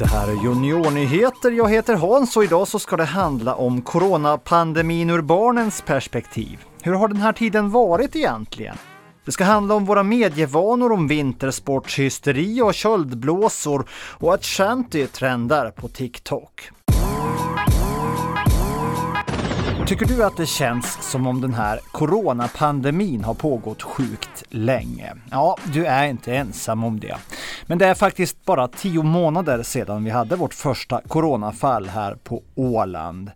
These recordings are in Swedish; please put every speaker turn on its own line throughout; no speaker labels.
Det här är Juniornyheter. Jag heter Hans och idag så ska det handla om coronapandemin ur barnens perspektiv. Hur har den här tiden varit egentligen? Det ska handla om våra medievanor, om vintersportshysteri och köldblåsor och att shanty trendar på TikTok. Tycker du att det känns som om den här coronapandemin har pågått sjukt länge? Ja, du är inte ensam om det. Men det är faktiskt bara tio månader sedan vi hade vårt första coronafall här på Åland.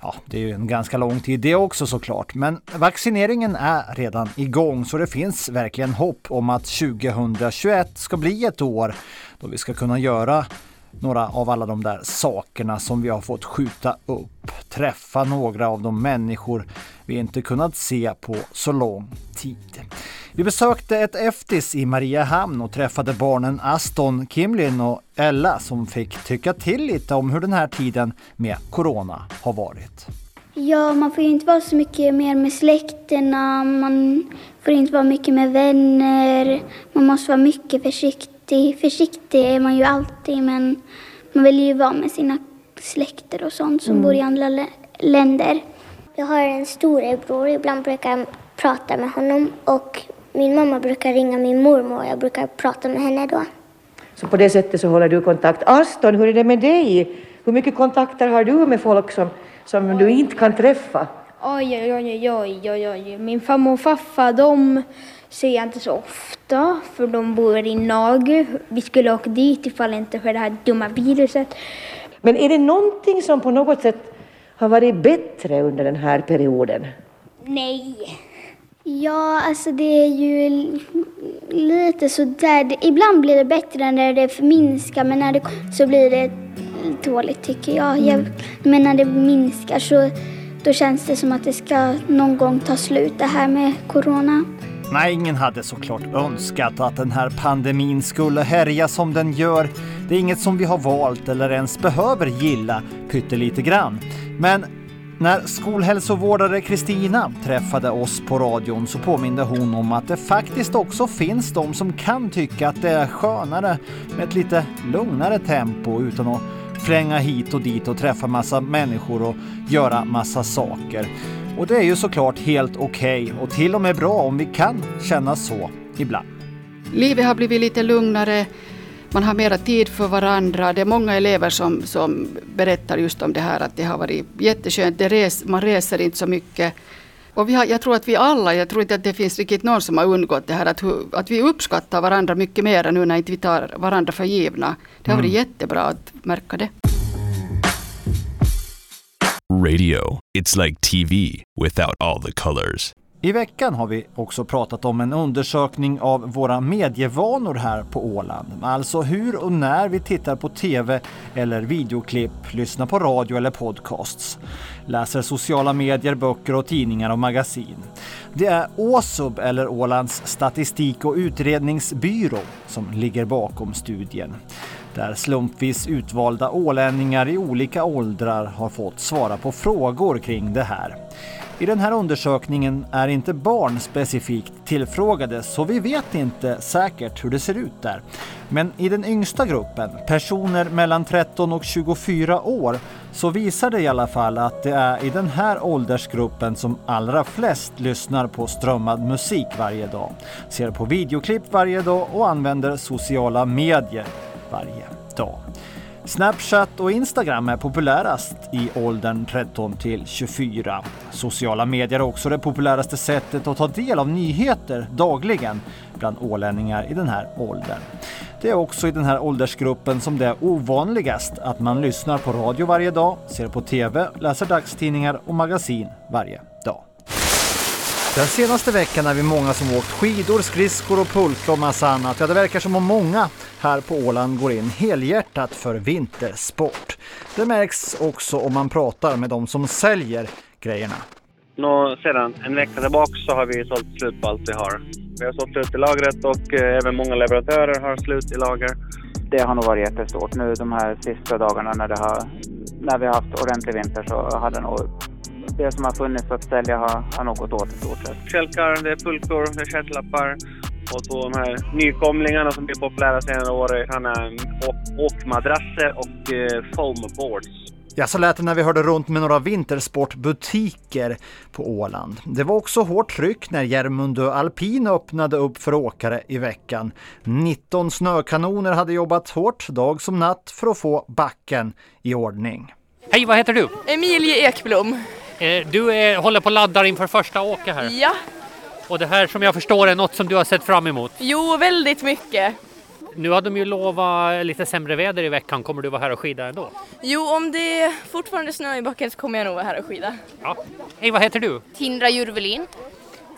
Ja, det är ju en ganska lång tid det också såklart, men vaccineringen är redan igång så det finns verkligen hopp om att 2021 ska bli ett år då vi ska kunna göra några av alla de där sakerna som vi har fått skjuta upp. Träffa några av de människor vi inte kunnat se på så lång tid. Vi besökte ett eftis i Mariehamn och träffade barnen Aston, Kimlin och Ella som fick tycka till lite om hur den här tiden med Corona har varit.
Ja, man får ju inte vara så mycket mer med släkterna, man får inte vara mycket med vänner, man måste vara mycket försiktig. Försiktig är man ju alltid, men man vill ju vara med sina släkter och sånt som mm. bor i andra länder.
Jag har en storebror, ibland brukar jag prata med honom och min mamma brukar ringa min mormor och jag brukar prata med henne då.
Så på det sättet så håller du kontakt. Aston, hur är det med dig? Hur mycket kontakter har du med folk som, som du inte kan träffa?
Oj, oj, oj, oj, oj, oj. Min farmor och farfar, de ser jag inte så ofta, för de bor i Norge. Vi skulle åka dit ifall inte för det här dumma viruset.
Men är det någonting som på något sätt har varit bättre under den här perioden?
Nej.
Ja, alltså det är ju lite sådär. Ibland blir det bättre när det förminskar, men när det så blir det dåligt tycker jag. jag men när det minskar så då känns det som att det ska någon gång ta slut det här med corona.
Nej, ingen hade såklart önskat att den här pandemin skulle härja som den gör. Det är inget som vi har valt eller ens behöver gilla pyttelite grann. Men när skolhälsovårdare Kristina träffade oss på radion så påminde hon om att det faktiskt också finns de som kan tycka att det är skönare med ett lite lugnare tempo utan att flänga hit och dit och träffa massa människor och göra massa saker. Och det är ju såklart helt okej okay och till och med bra om vi kan känna så ibland.
Livet har blivit lite lugnare man har mera tid för varandra. Det är många elever som, som berättar just om det här att det har varit jätteskönt. Res, man reser inte så mycket. Och vi har, jag tror att vi alla, jag tror inte att det finns riktigt någon som har undgått det här att, att vi uppskattar varandra mycket mer nu när inte vi tar varandra för givna. Det har varit mm. jättebra att märka det.
Radio, it's like TV without all the colors.
I veckan har vi också pratat om en undersökning av våra medievanor här på Åland. Alltså hur och när vi tittar på TV eller videoklipp, lyssnar på radio eller podcasts, läser sociala medier, böcker och tidningar och magasin. Det är Åsub eller Ålands statistik och utredningsbyrå som ligger bakom studien där slumpvis utvalda ålänningar i olika åldrar har fått svara på frågor kring det här. I den här undersökningen är inte barn specifikt tillfrågade så vi vet inte säkert hur det ser ut där. Men i den yngsta gruppen, personer mellan 13 och 24 år, så visar det i alla fall att det är i den här åldersgruppen som allra flest lyssnar på strömmad musik varje dag, ser på videoklipp varje dag och använder sociala medier varje dag. Snapchat och Instagram är populärast i åldern 13 till 24. Sociala medier är också det populäraste sättet att ta del av nyheter dagligen bland ålänningar i den här åldern. Det är också i den här åldersgruppen som det är ovanligast att man lyssnar på radio varje dag, ser på TV, läser dagstidningar och magasin varje dag. Den senaste veckan är vi många som åkt skidor, skridskor och pulka och massa annat. Ja, det verkar som om många här på Åland går in helhjärtat för vintersport. Det märks också om man pratar med de som säljer grejerna.
Nå, sedan en vecka tillbaka så har vi sålt slut på allt vi har. Vi har sålt slut i lagret och eh, även många leverantörer har slut i lager.
Det har nog varit jättestort nu de här sista dagarna när, det har, när vi har haft ordentlig vinter så har det nog det som har funnits att sälja har, har nog gått åt i stort sett.
Kälkar, det är pulkor, det är kärtlappar, Och så de här nykomlingarna som blir populära senare år kan åk åkmadrasser och eh, foamboards.
Ja, så lät det när vi hörde runt med några vintersportbutiker på Åland. Det var också hårt tryck när Järmundö Alpin öppnade upp för åkare i veckan. 19 snökanoner hade jobbat hårt dag som natt för att få backen i ordning.
Hej, vad heter du?
Emilie Ekblom.
Eh, du är, håller på att ladda inför första åket här.
Ja.
Och det här som jag förstår är något som du har sett fram emot.
Jo, väldigt mycket.
Nu har de ju lovat lite sämre väder i veckan. Kommer du vara här och skida ändå?
Jo, om det är fortfarande snö i backen så kommer jag nog vara här och skida.
Ja. Hej, vad heter du?
Tindra Jurvelin.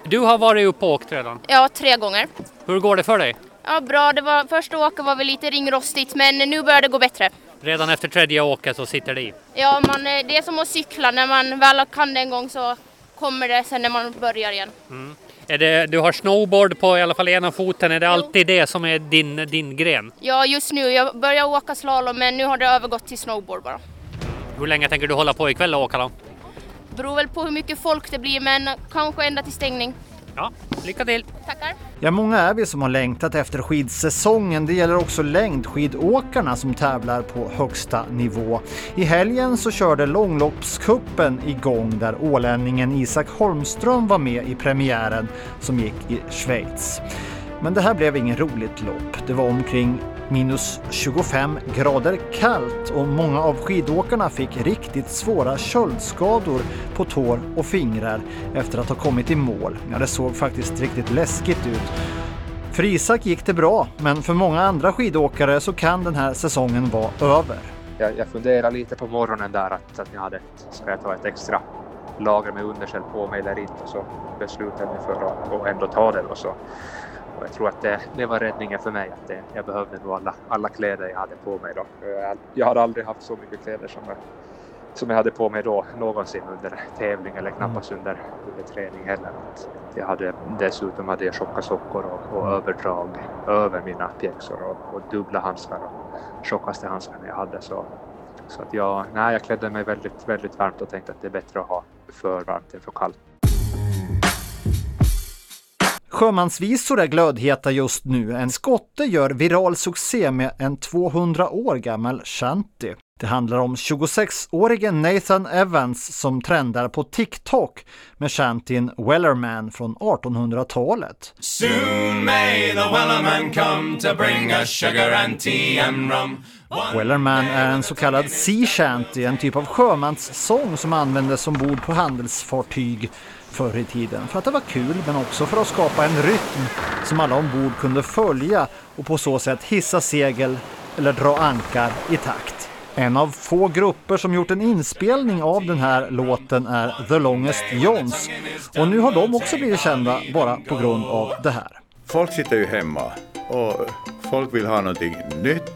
Du har varit uppe och åkt redan?
Ja, tre gånger.
Hur går det för dig?
Ja, bra. Det var, första åket var väl lite ringrostigt, men nu börjar det gå bättre.
Redan efter tredje åket så sitter det i?
Ja, man, det är som att cykla. När man väl kan det en gång så kommer det sen när man börjar igen.
Mm. Är det, du har snowboard på i alla fall ena foten. Är det alltid det som är din, din gren?
Ja, just nu. Jag börjar åka slalom men nu har det övergått till snowboard bara.
Hur länge tänker du hålla på ikväll och åka då?
Beror väl på hur mycket folk det blir men kanske ända till stängning.
Ja, lycka till!
Tackar!
Ja, många är vi som har längtat efter skidsäsongen. Det gäller också längdskidåkarna som tävlar på högsta nivå. I helgen så körde långloppskuppen igång där ålänningen Isak Holmström var med i premiären som gick i Schweiz. Men det här blev ingen roligt lopp. Det var omkring minus 25 grader kallt och många av skidåkarna fick riktigt svåra köldskador på tår och fingrar efter att ha kommit i mål. Ja, det såg faktiskt riktigt läskigt ut. För Isak gick det bra, men för många andra skidåkare så kan den här säsongen vara över.
Jag, jag funderade lite på morgonen där att, att jag hade, ska jag ta ett extra lager med underställ på mig eller inte, så beslutade jag mig för att ändå ta det. Och så och jag tror att det, det var räddningen för mig. Att det, jag behövde nog alla, alla kläder jag hade på mig då. Jag, jag hade aldrig haft så mycket kläder som jag, som jag hade på mig då någonsin under tävling eller knappast mm. under, under träning heller. Jag hade, dessutom hade jag tjocka sockor och, och överdrag över mina pjäxor och, och dubbla handskar och tjockaste handskarna jag hade. Så, så att jag, nej, jag klädde mig väldigt, väldigt varmt och tänkte att det är bättre att ha för varmt än för kallt.
Sjömansvisor är glödheta just nu. En skotte gör viral succé med en 200 år gammal shanty. Det handlar om 26-årige Nathan Evans som trendar på TikTok med shantyn Wellerman från 1800-talet. Soon may the Wellerman come to bring us sugar and tea and rum. Wellerman är en så kallad sea shanty, en typ av sjömanssång som användes ombord på handelsfartyg förr i tiden. För att det var kul men också för att skapa en rytm som alla ombord kunde följa och på så sätt hissa segel eller dra ankar i takt. En av få grupper som gjort en inspelning av den här låten är The Longest Johns och nu har de också blivit kända bara på grund av det här.
Folk sitter ju hemma och folk vill ha någonting nytt.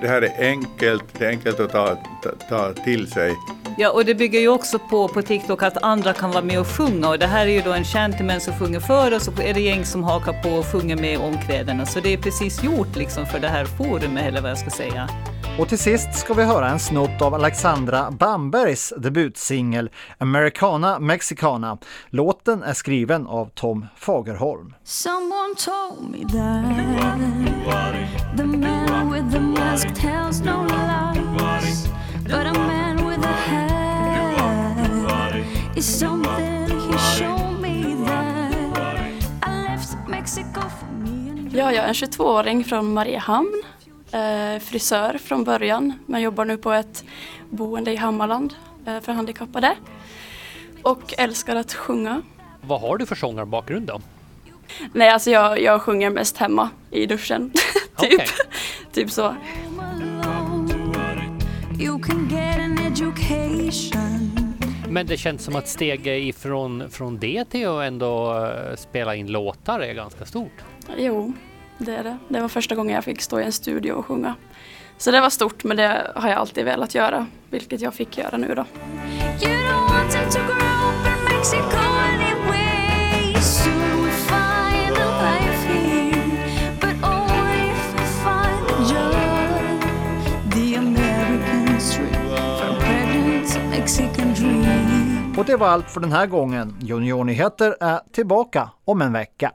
Det här är enkelt, det är enkelt att ta, ta, ta till sig.
Ja, och det bygger ju också på på TikTok att andra kan vara med och sjunga och det här är ju då en shantyman som sjunger för och så är det gäng som hakar på och sjunger med omkvädena. Så det är precis gjort liksom för det här forumet eller vad jag ska säga.
Och till sist ska vi höra en snutt av Alexandra Bambergs debutsingel Americana Mexicana. Låten är skriven av Tom Fagerholm.
Someone told me that the man with the mask tells no lies but a man with a hat is something he showed me that I left Mexico for me
Ja, jag är en 22-åring från Mariehamn eh, frisör från början men jobbar nu på ett boende i Hammarland eh, för handikappade. Och älskar att sjunga.
Vad har du för sångarbakgrund då?
Nej, alltså jag, jag sjunger mest hemma i duschen. typ. Okay. typ så.
Men det känns som att steget ifrån från det till att ändå eh, spela in låtar är ganska stort.
Jo, det är det. Det var första gången jag fick stå i en studio och sjunga. Så det var stort men det har jag alltid velat göra, vilket jag fick göra nu då.
Och det var allt för den här gången. Juniornyheter är tillbaka om en vecka.